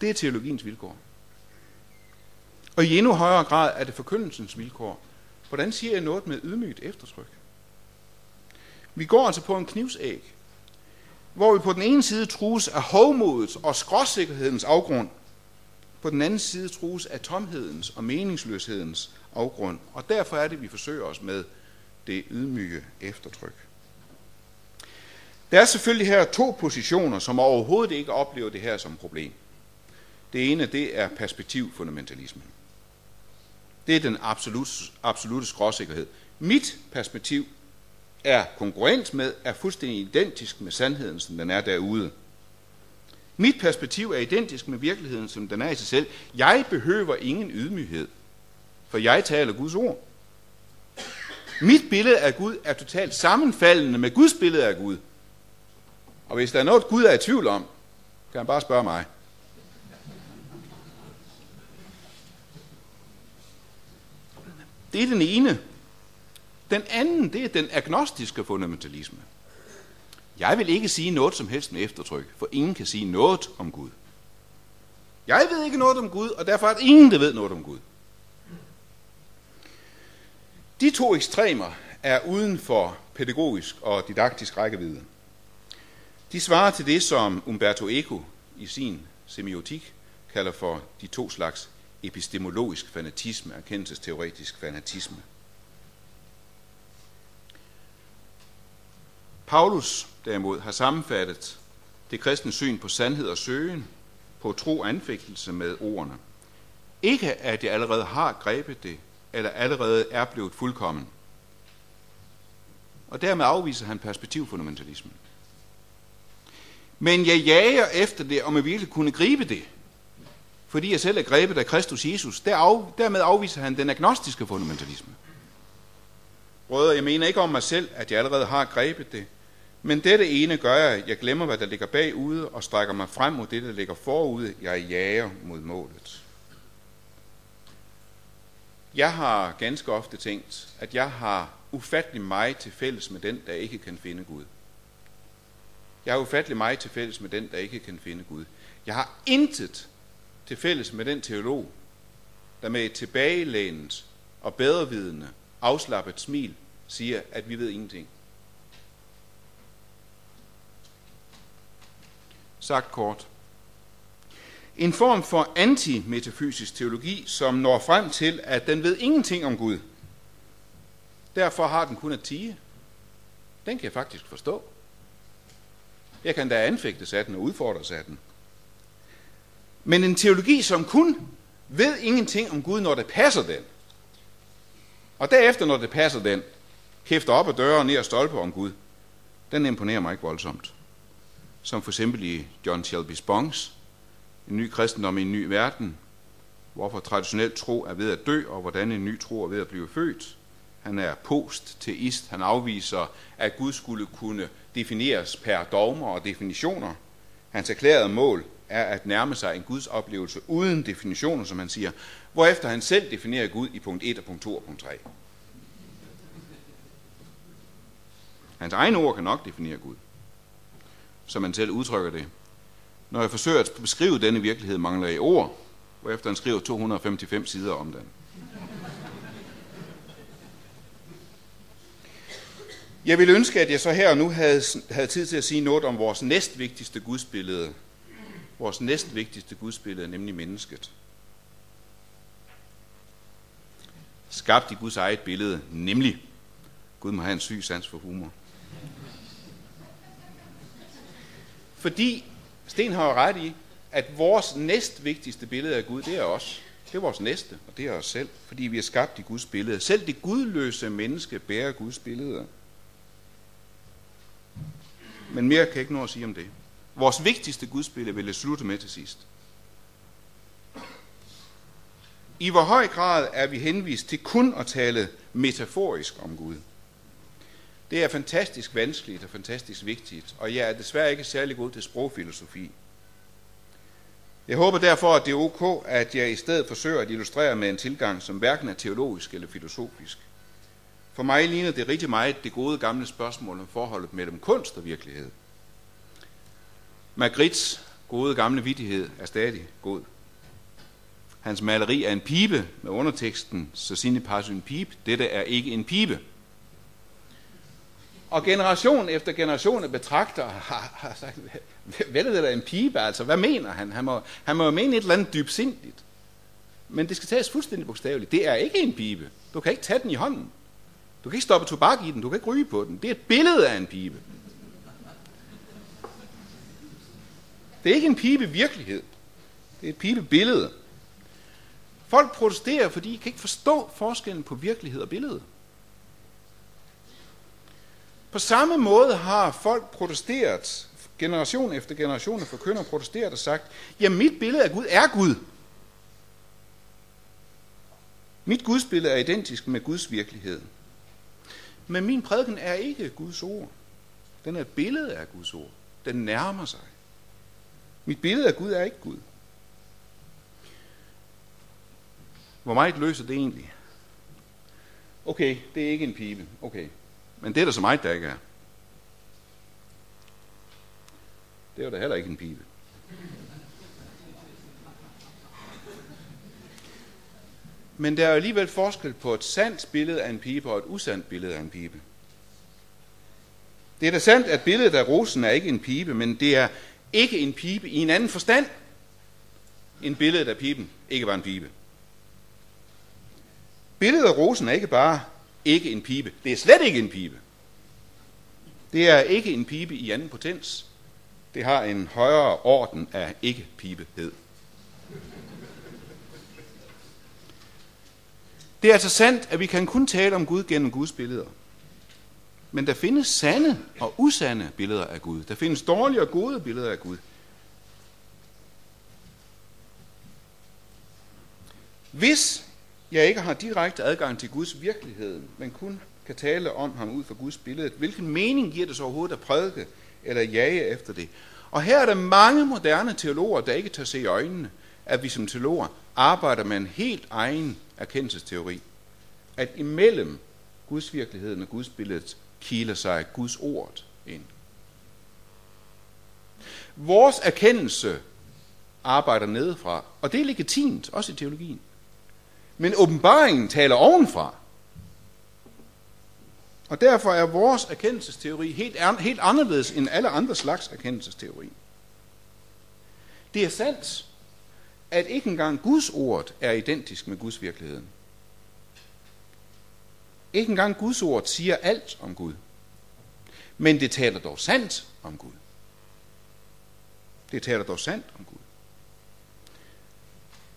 Det er teologiens vilkår. Og i endnu højere grad er det forkyndelsens vilkår. Hvordan siger jeg noget med ydmygt eftertryk? Vi går altså på en knivsæg, hvor vi på den ene side trues af hovmodets og skråsikkerhedens afgrund, på den anden side trues af tomhedens og meningsløshedens afgrund. Og derfor er det, vi forsøger os med det ydmyge eftertryk. Der er selvfølgelig her to positioner, som overhovedet ikke oplever det her som problem. Det ene, det er perspektivfundamentalismen. Det er den absolute, absolute skråsikkerhed. Mit perspektiv er konkurrent med, er fuldstændig identisk med sandheden, som den er derude. Mit perspektiv er identisk med virkeligheden, som den er i sig selv. Jeg behøver ingen ydmyghed, for jeg taler Guds ord. Mit billede af Gud er totalt sammenfaldende med Guds billede af Gud. Og hvis der er noget, Gud er i tvivl om, kan han bare spørge mig. Det er den ene. Den anden, det er den agnostiske fundamentalisme. Jeg vil ikke sige noget som helst med eftertryk, for ingen kan sige noget om Gud. Jeg ved ikke noget om Gud, og derfor er der ingen, der ved noget om Gud. De to ekstremer er uden for pædagogisk og didaktisk rækkevidde. De svarer til det, som Umberto Eco i sin semiotik kalder for de to slags epistemologisk fanatisme, erkendelsesteoretisk fanatisme. Paulus derimod har sammenfattet det kristne syn på sandhed og søgen, på tro og anfægtelse med ordene. Ikke at jeg allerede har grebet det, eller allerede er blevet fuldkommen. Og dermed afviser han perspektivfundamentalismen. Men jeg jager efter det, om jeg virkelig kunne gribe det. Fordi jeg selv er grebet af Kristus Jesus. Der af, dermed afviser han den agnostiske fundamentalisme. Brødre, jeg mener ikke om mig selv, at jeg allerede har grebet det. Men dette ene gør jeg, jeg glemmer, hvad der ligger bagude, og strækker mig frem mod det, der ligger forude. Jeg jager mod målet. Jeg har ganske ofte tænkt, at jeg har ufattelig meget til fælles med den, der ikke kan finde Gud. Jeg har ufattelig meget til fælles med den, der ikke kan finde Gud. Jeg har intet til fælles med den teolog, der med et tilbagelænet og bedrevidende, afslappet smil siger, at vi ved ingenting. Sagt kort. En form for antimetafysisk teologi, som når frem til, at den ved ingenting om Gud. Derfor har den kun at tige. Den kan jeg faktisk forstå. Jeg kan da anfægtes af den og udfordres af den. Men en teologi, som kun ved ingenting om Gud, når det passer den, og derefter, når det passer den, hæfter op ad døre og ned og stolper om Gud, den imponerer mig ikke voldsomt. Som for eksempel i John Shelby Spongs, en ny kristendom i en ny verden, hvorfor traditionel tro er ved at dø, og hvordan en ny tro er ved at blive født. Han er post-teist. Han afviser, at Gud skulle kunne defineres per dogmer og definitioner. Hans erklærede mål er at nærme sig en Guds oplevelse uden definitioner, som han siger, hvorefter han selv definerer Gud i punkt 1 og punkt 2 og punkt 3. Hans egne ord kan nok definere Gud, som han selv udtrykker det. Når jeg forsøger at beskrive denne virkelighed, mangler jeg ord, hvorefter han skriver 255 sider om den. Jeg vil ønske, at jeg så her og nu havde, havde tid til at sige noget om vores næstvigtigste gudsbillede. Vores næstvigtigste gudsbillede, nemlig mennesket. Skabt i Guds eget billede, nemlig Gud må have en syg sans for humor. Fordi Sten har ret i, at vores næstvigtigste billede af Gud, det er os. Det er vores næste, og det er os selv, fordi vi er skabt i Guds billede. Selv det gudløse menneske bærer Guds billede. Men mere kan jeg ikke nå at sige om det. Vores vigtigste gudsbillede vil jeg slutte med til sidst. I hvor høj grad er vi henvist til kun at tale metaforisk om Gud? Det er fantastisk vanskeligt og fantastisk vigtigt, og jeg er desværre ikke særlig god til sprogfilosofi. Jeg håber derfor, at det er ok, at jeg i stedet forsøger at illustrere med en tilgang, som hverken er teologisk eller filosofisk. For mig ligner det rigtig meget det gode gamle spørgsmål om forholdet mellem kunst og virkelighed. Magrits gode gamle vidighed er stadig god. Hans maleri er en pibe med underteksten, så sine pas en pibe, Dette er ikke en pibe. Og generation efter generation af betragter har, har sagt, hvad er det der en pibe? Altså, hvad mener han? Han må, han må jo mene et eller andet dybsindigt. Men det skal tages fuldstændig bogstaveligt. Det er ikke en pibe. Du kan ikke tage den i hånden. Du kan ikke stoppe tobak i den. Du kan ikke ryge på den. Det er et billede af en pibe. Det er ikke en pibe virkelighed. Det er et pibe billede. Folk protesterer, fordi de kan ikke forstå forskellen på virkelighed og billede. På samme måde har folk protesteret, generation efter generation af forkynder protesteret og sagt, ja, mit billede af Gud er Gud. Mit gudsbillede er identisk med Guds virkelighed. Men min prædiken er ikke Guds ord. Den er et billede af Guds ord. Den nærmer sig. Mit billede af Gud er ikke Gud. Hvor meget løser det egentlig? Okay, det er ikke en pibe. Okay, men det er der så meget, der ikke er. Det er jo da heller ikke en pibe. Men der er alligevel forskel på et sandt billede af en pibe og et usandt billede af en pibe. Det er da sandt, at billedet af rosen er ikke en pibe, men det er ikke en pibe i en anden forstand. en billede af piben ikke var en pibe. Billedet af rosen er ikke bare ikke en pibe. Det er slet ikke en pibe. Det er ikke en pibe i anden potens. Det har en højere orden af ikke-pibehed. Det er altså sandt, at vi kan kun tale om Gud gennem Guds billeder. Men der findes sande og usande billeder af Gud. Der findes dårlige og gode billeder af Gud. Hvis jeg ikke har direkte adgang til Guds virkelighed, men kun kan tale om ham ud fra Guds billede, hvilken mening giver det så overhovedet at prædike eller jage efter det? Og her er der mange moderne teologer, der ikke tør se i øjnene, at vi som teologer arbejder med en helt egen erkendelsesteori. At imellem Guds virkeligheden og Guds billedet kiler sig Guds ord ind. Vores erkendelse arbejder nedefra, og det er legitimt, også i teologien. Men åbenbaringen taler ovenfra. Og derfor er vores erkendelsesteori helt, helt anderledes end alle andre slags erkendelsesteori. Det er sandt, at ikke engang Guds ord er identisk med Guds virkeligheden. Ikke engang Guds ord siger alt om Gud. Men det taler dog sandt om Gud. Det taler dog sandt om Gud.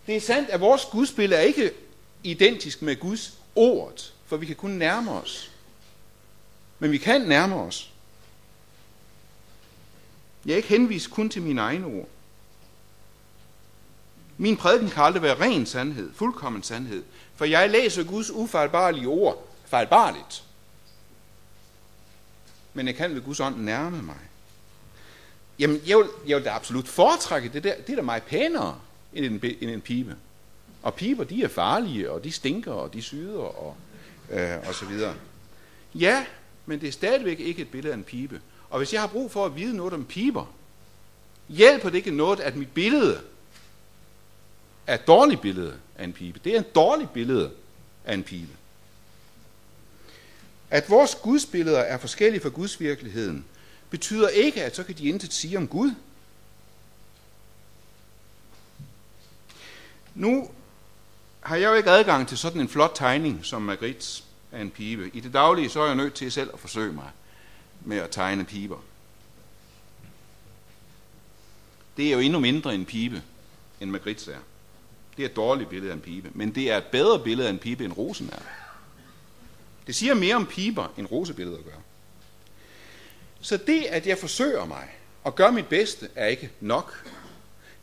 Det er sandt, at vores gudsbillede er ikke identisk med Guds ord, for vi kan kun nærme os. Men vi kan nærme os. Jeg er ikke henvist kun til mine egne ord. Min prædiken kan aldrig være ren sandhed, fuldkommen sandhed, for jeg læser Guds ufejlbarlige ord fejlbarligt. Men jeg kan ved Guds ånd nærme mig. Jamen, jeg vil, jeg vil da absolut foretrække det der. Det er da meget pænere end en, end en pibe. Og piber, de er farlige, og de stinker, og de syder, og, øh, og så videre. Ja, men det er stadigvæk ikke et billede af en pibe. Og hvis jeg har brug for at vide noget om piber, hjælper det ikke noget, at mit billede er et dårligt billede af en pibe. Det er et dårligt billede af en pibe. At vores gudsbilleder er forskellige fra Guds virkeligheden, betyder ikke, at så kan de intet sige om Gud. Nu har jeg jo ikke adgang til sådan en flot tegning som Margrits af en pibe. I det daglige så er jeg nødt til selv at forsøge mig med at tegne piber. Det er jo endnu mindre en pibe, end Margrits er. Det er et dårligt billede af en pibe, men det er et bedre billede af en pibe, end rosen er. Det siger mere om piber, end rosebilleder gør. Så det, at jeg forsøger mig og gør mit bedste, er ikke nok.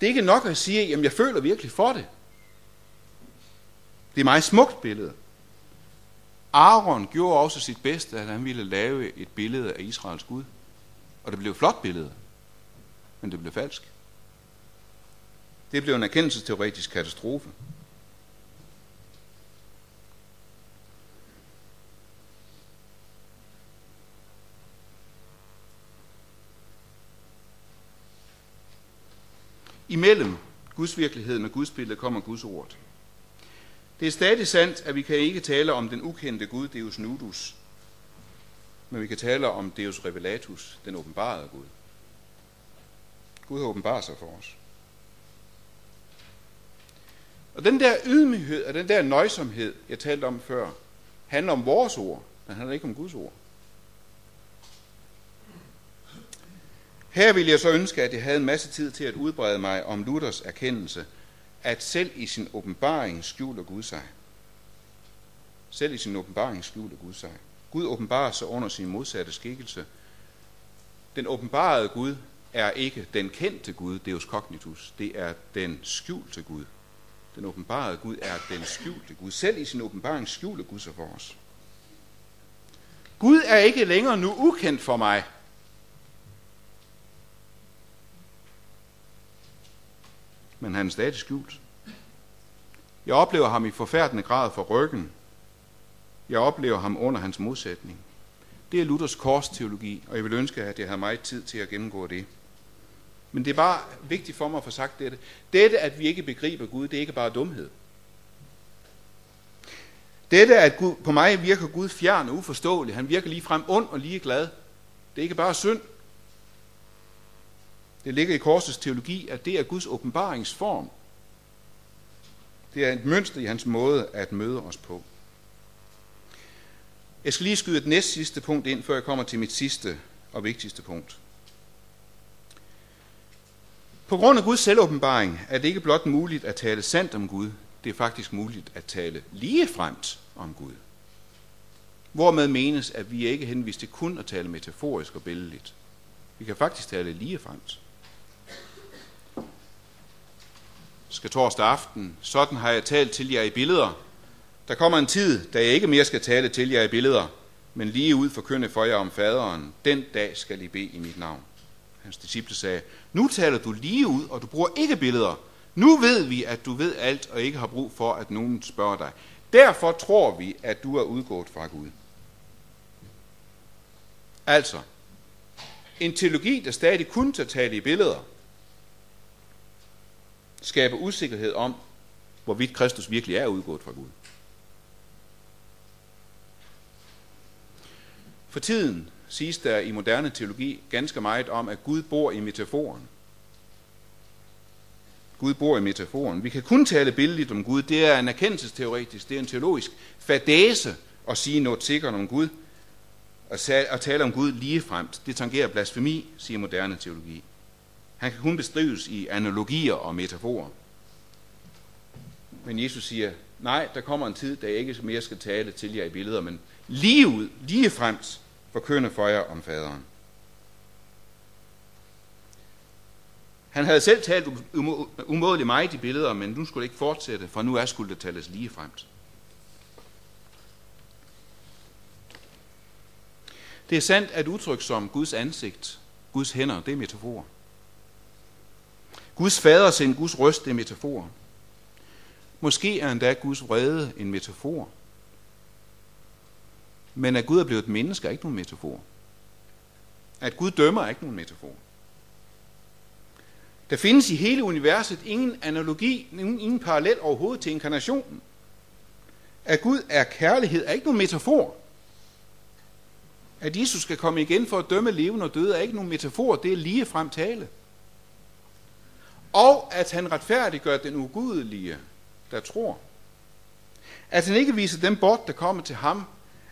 Det er ikke nok at sige, at jeg føler virkelig for det. Det er meget smukt billede. Aaron gjorde også sit bedste, at han ville lave et billede af Israels Gud. Og det blev et flot billede, men det blev falsk. Det blev en erkendelsesteoretisk katastrofe. Imellem Guds virkeligheden og Guds billede kommer Guds ord. Det er stadig sandt, at vi kan ikke tale om den ukendte Gud, Deus Nudus, men vi kan tale om Deus Revelatus, den åbenbarede Gud. Gud har åbenbart sig for os. Og den der ydmyghed og den der nøjsomhed, jeg talte om før, handler om vores ord, men handler ikke om Guds ord. Her vil jeg så ønske, at jeg havde en masse tid til at udbrede mig om Luthers erkendelse, at selv i sin åbenbaring skjuler Gud sig. Selv i sin åbenbaring skjuler Gud sig. Gud åbenbarer sig under sin modsatte skikkelse. Den åbenbarede Gud er ikke den kendte Gud, Deus cognitus. Det er den skjulte Gud. Den åbenbarede Gud er den skjulte Gud. Selv i sin åbenbaring skjuler Gud sig for os. Gud er ikke længere nu ukendt for mig, men han er stadig skjult. Jeg oplever ham i forfærdende grad for ryggen. Jeg oplever ham under hans modsætning. Det er Luthers korsteologi, og jeg vil ønske, at jeg havde meget tid til at gennemgå det. Men det er bare vigtigt for mig at få sagt dette. Dette, at vi ikke begriber Gud, det er ikke bare dumhed. Dette, at Gud, på mig virker Gud fjern og uforståelig. Han virker lige frem ond og lige glad. Det er ikke bare synd. Det ligger i korsets teologi, at det er Guds åbenbaringsform, Det er et mønster i hans måde at møde os på. Jeg skal lige skyde et næst sidste punkt ind, før jeg kommer til mit sidste og vigtigste punkt. På grund af Guds selvåbenbaring er det ikke blot muligt at tale sandt om Gud, det er faktisk muligt at tale ligefremt om Gud. Hvormed menes, at vi ikke henvist til kun at tale metaforisk og billedligt. Vi kan faktisk tale ligefremt. Skal torsdag aften, sådan har jeg talt til jer i billeder. Der kommer en tid, da jeg ikke mere skal tale til jer i billeder, men lige ud forkynde for jer om faderen. Den dag skal I bede i mit navn. Hans disciple sagde, nu taler du lige ud, og du bruger ikke billeder. Nu ved vi, at du ved alt, og ikke har brug for, at nogen spørger dig. Derfor tror vi, at du er udgået fra Gud. Altså, en teologi, der stadig kun tager tale i billeder, skaber usikkerhed om, hvorvidt Kristus virkelig er udgået fra Gud. For tiden siges der i moderne teologi ganske meget om, at Gud bor i metaforen. Gud bor i metaforen. Vi kan kun tale billedligt om Gud. Det er en erkendelsesteoretisk, det er en teologisk fadæse at sige noget sikkert om Gud. At tale om Gud ligefremt, det tangerer blasfemi, siger moderne teologi. Han kan kun beskrives i analogier og metaforer. Men Jesus siger, nej, der kommer en tid, da jeg ikke mere skal tale til jer i billeder, men lige ud, lige fremt, forkynde for jer om faderen. Han havde selv talt um-, umådeligt meget i billeder, men nu skulle det ikke fortsætte, for nu er skulle det tales lige fremt. Det er sandt, at udtryk som Guds ansigt, Guds hænder, det er metaforer. Guds fadersind, Guds røst, det er metafor. Måske er endda Guds vrede en metafor. Men at Gud er blevet et menneske er ikke nogen metafor. At Gud dømmer er ikke nogen metafor. Der findes i hele universet ingen analogi, ingen, ingen parallel overhovedet til inkarnationen. At Gud er kærlighed er ikke nogen metafor. At Jesus skal komme igen for at dømme levende og døde er ikke nogen metafor, det er lige frem tale. Og at han retfærdiggør den ugudelige, der tror. At han ikke viser dem bort, der kommer til ham.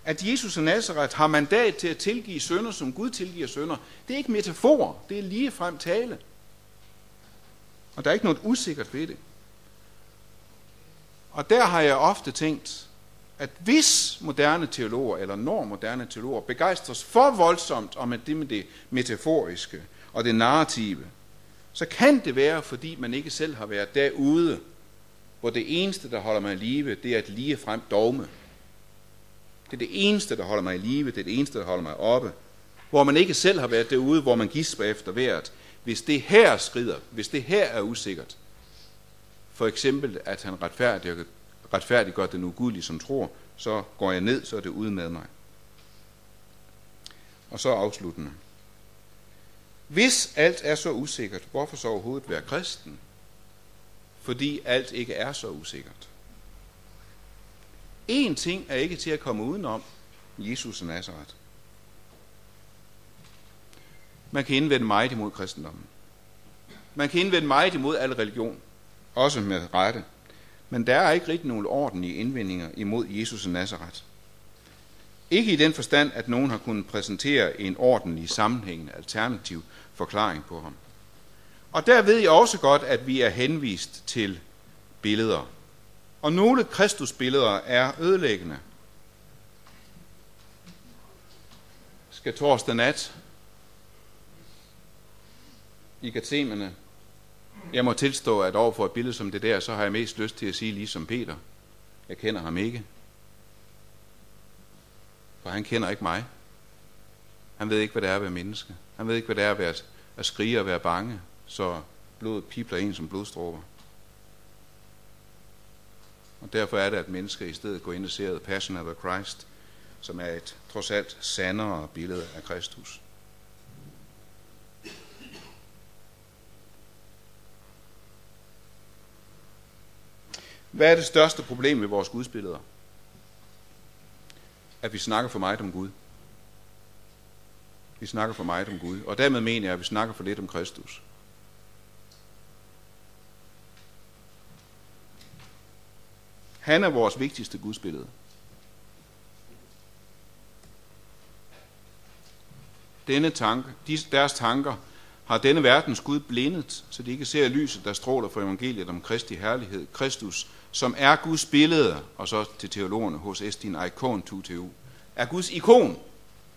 At Jesus af Nazareth har mandat til at tilgive sønder, som Gud tilgiver sønder. Det er ikke metafor, det er lige frem tale. Og der er ikke noget usikkert ved det. Og der har jeg ofte tænkt, at hvis moderne teologer, eller når moderne teologer, begejstres for voldsomt om det med det metaforiske og det narrative, så kan det være, fordi man ikke selv har været derude, hvor det eneste, der holder mig i live, det er et lige frem dogme. Det er det eneste, der holder mig i live, det er det eneste, der holder mig oppe. Hvor man ikke selv har været derude, hvor man gisper efter hvert. Hvis det her skrider, hvis det her er usikkert, for eksempel at han retfærdiggør, retfærdiggør den ugudelige, som tror, så går jeg ned, så er det ude med mig. Og så afsluttende. Hvis alt er så usikkert, hvorfor så overhovedet være kristen? Fordi alt ikke er så usikkert. En ting er ikke til at komme udenom, Jesus af Nazareth. Man kan indvende meget imod kristendommen. Man kan indvende meget imod al religion, også med rette. Men der er ikke rigtig nogen ordentlige indvendinger imod Jesus af Nazareth. Ikke i den forstand, at nogen har kunnet præsentere en ordentlig, sammenhængende, alternativ forklaring på ham. Og der ved jeg også godt, at vi er henvist til billeder. Og nogle kristusbilleder er ødelæggende. Skal torsdag nat i Gathemane. Jeg må tilstå, at overfor et billede som det der, så har jeg mest lyst til at sige ligesom Peter. Jeg kender ham ikke. For han kender ikke mig. Han ved ikke, hvad det er at være menneske. Han ved ikke, hvad det er at, være, at skrige og være bange, så blodet pipler en som blodstråber. Og derfor er det, at mennesker i stedet går ind og ser Passion of Christ, som er et trods alt sandere billede af Kristus. Hvad er det største problem med vores gudsbilleder? At vi snakker for meget om Gud. Vi snakker for meget om Gud. Og dermed mener jeg, at vi snakker for lidt om Kristus. Han er vores vigtigste gudsbillede. Denne tanke, deres tanker har denne verdens Gud blindet, så de ikke ser lyset, der stråler for evangeliet om Kristi herlighed, Kristus, som er Guds billede, og så til teologerne hos Estin Ikon 2TU, er Guds ikon.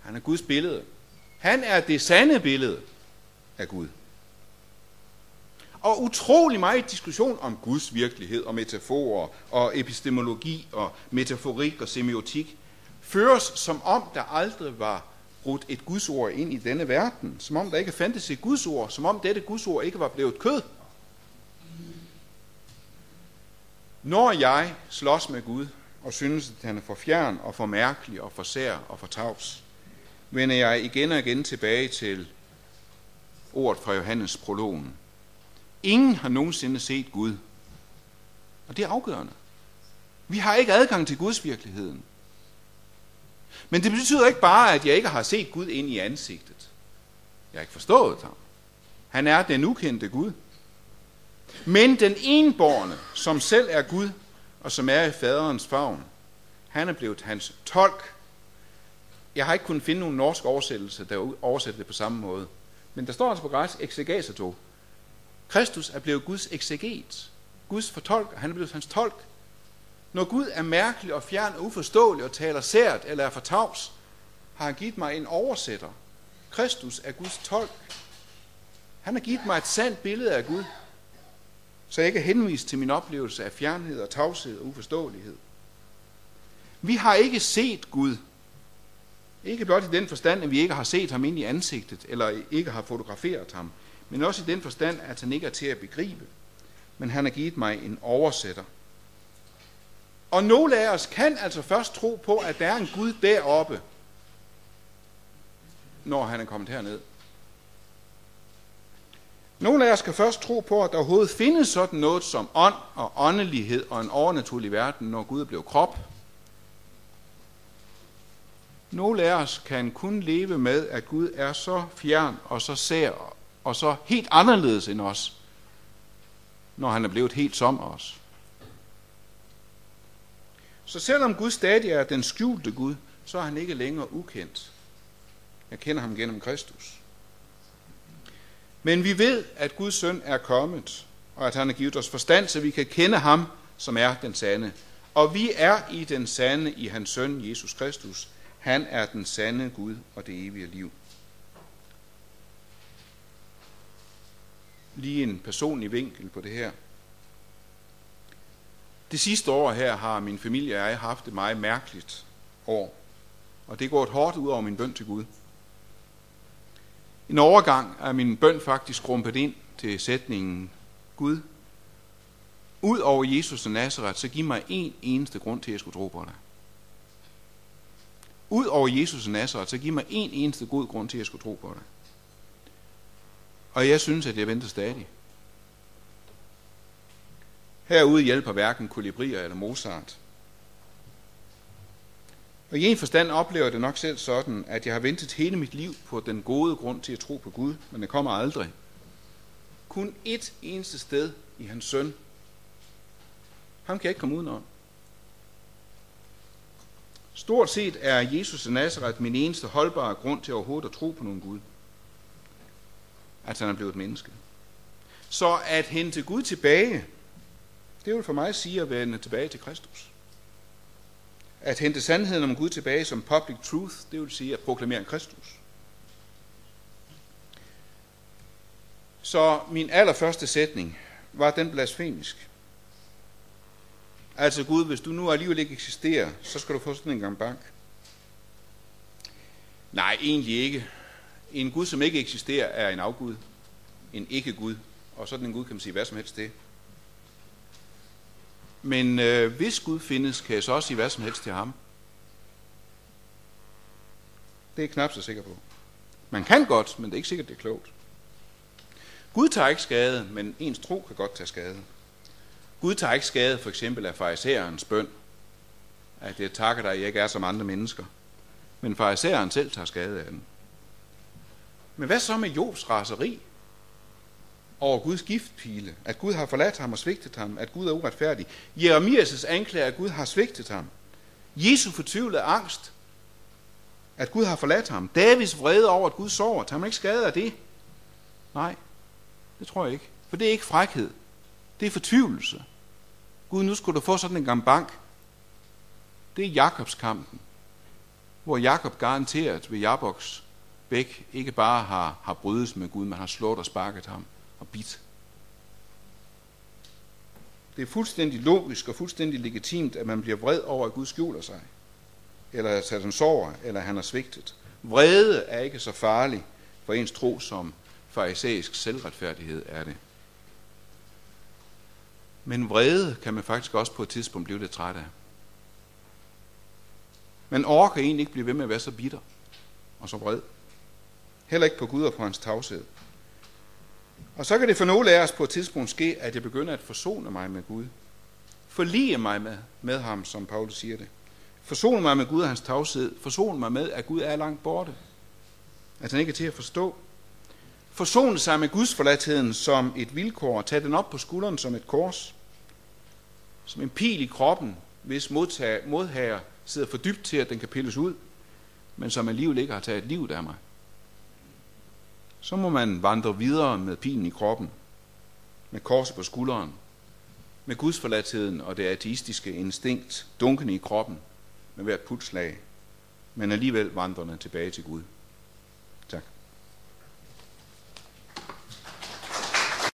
Han er Guds billede. Han er det sande billede af Gud. Og utrolig meget diskussion om Guds virkelighed og metaforer og epistemologi og metaforik og semiotik føres som om der aldrig var brudt et gudsord ind i denne verden, som om der ikke fandtes et gudsord, som om dette gudsord ikke var blevet kød. Når jeg slås med Gud og synes, at han er for fjern og for mærkelig og for sær og for tavs, vender jeg igen og igen tilbage til ordet fra Johannes prologen. Ingen har nogensinde set Gud. Og det er afgørende. Vi har ikke adgang til Guds virkeligheden. Men det betyder ikke bare, at jeg ikke har set Gud ind i ansigtet. Jeg har ikke forstået ham. Han er den ukendte Gud. Men den enborne, som selv er Gud, og som er i faderens favn, han er blevet hans tolk. Jeg har ikke kunnet finde nogen norsk oversættelse, der oversætter det på samme måde. Men der står altså på græsk exegesato. Kristus er blevet Guds exeget. Guds fortolker. Han er blevet hans tolk. Når Gud er mærkelig og fjern og uforståelig og taler sært eller er for tavs, har han givet mig en oversætter. Kristus er Guds tolk. Han har givet mig et sandt billede af Gud, så jeg ikke er henvist til min oplevelse af fjernhed og tavshed og uforståelighed. Vi har ikke set Gud. Ikke blot i den forstand, at vi ikke har set ham ind i ansigtet, eller ikke har fotograferet ham, men også i den forstand, at han ikke er til at begribe. Men han har givet mig en oversætter. Og nogle af os kan altså først tro på, at der er en Gud deroppe, når han er kommet herned. Nogle af os skal først tro på, at der overhovedet findes sådan noget som ånd og åndelighed og en overnaturlig verden, når Gud er blevet krop. Nogle af os kan kun leve med, at Gud er så fjern og så sær og så helt anderledes end os, når han er blevet helt som os. Så selvom Gud stadig er den skjulte Gud, så er han ikke længere ukendt. Jeg kender ham gennem Kristus. Men vi ved, at Guds søn er kommet, og at han har givet os forstand, så vi kan kende ham, som er den sande. Og vi er i den sande i hans søn, Jesus Kristus. Han er den sande Gud og det evige liv. Lige en personlig vinkel på det her. Det sidste år her har min familie og jeg haft et meget mærkeligt år. Og det går et hårdt ud over min bøn til Gud. En overgang er min bøn faktisk rumpet ind til sætningen, Gud, ud over Jesus og Nazareth, så giv mig en eneste grund til, at jeg skulle tro på dig. Ud over Jesus og Nazareth, så giv mig en eneste god grund til, at jeg skulle tro på dig. Og jeg synes, at jeg venter stadig. Herude hjælper hverken kolibrier eller Mozart. Og i en forstand oplever jeg det nok selv sådan, at jeg har ventet hele mit liv på den gode grund til at tro på Gud, men det kommer aldrig. Kun ét eneste sted i hans søn. Ham kan jeg ikke komme udenom. Stort set er Jesus af Nazareth min eneste holdbare grund til overhovedet at tro på nogen Gud. At han er blevet et menneske. Så at hente Gud tilbage, det vil for mig sige at vende tilbage til Kristus. At hente sandheden om Gud tilbage som public truth, det vil sige at proklamere en Kristus. Så min allerførste sætning var den blasfemisk. Altså Gud, hvis du nu alligevel ikke eksisterer, så skal du få sådan en gang bank. Nej, egentlig ikke. En Gud, som ikke eksisterer, er en afgud. En ikke-Gud. Og sådan en Gud kan man sige hvad som helst det. Men øh, hvis Gud findes, kan jeg så også sige hvad som helst til ham. Det er jeg knap så sikker på. Man kan godt, men det er ikke sikkert, det er klogt. Gud tager ikke skade, men ens tro kan godt tage skade. Gud tager ikke skade for eksempel af farisæerens bøn, at jeg takker dig, at jeg ikke er som andre mennesker. Men farisæeren selv tager skade af den. Men hvad så med Jobs raseri? Over Guds giftpile, at Gud har forladt ham og svigtet ham, at Gud er uretfærdig. Jeremias' anklage, at Gud har svigtet ham. Jesu fortvivlede angst, at Gud har forladt ham. Davids vrede over, at Gud sover. Tager man ikke skade af det? Nej, det tror jeg ikke. For det er ikke frækhed. Det er fortvivlelse. Gud, nu skulle du få sådan en gang bank. Det er Jakobs kampen, hvor Jakob garanteret ved Jaboks bæk ikke bare har, har brydes med Gud, men har slået og sparket ham og bit. Det er fuldstændig logisk og fuldstændig legitimt, at man bliver vred over, at Gud skjuler sig. Eller at han sover, eller at han har svigtet. Vrede er ikke så farlig for ens tro, som farisæisk selvretfærdighed er det. Men vrede kan man faktisk også på et tidspunkt blive lidt træt af. Man orker egentlig ikke blive ved med at være så bitter og så vred. Heller ikke på Gud og på hans tavshed. Og så kan det for nogle af os på et tidspunkt ske, at jeg begynder at forsone mig med Gud. Forlige mig med, med ham, som Paulus siger det. Forsone mig med Gud og hans tavshed. Forsone mig med, at Gud er langt borte. At han ikke er til at forstå. Forsone sig med Guds forladtheden som et vilkår. Tag den op på skulderen som et kors. Som en pil i kroppen, hvis modtager, modhager sidder for dybt til, at den kan pilles ud, men som alligevel ikke har taget livet af mig så må man vandre videre med pilen i kroppen, med korset på skulderen, med Guds forladtheden og det ateistiske instinkt dunkende i kroppen med hvert putslag, men alligevel vandrende tilbage til Gud.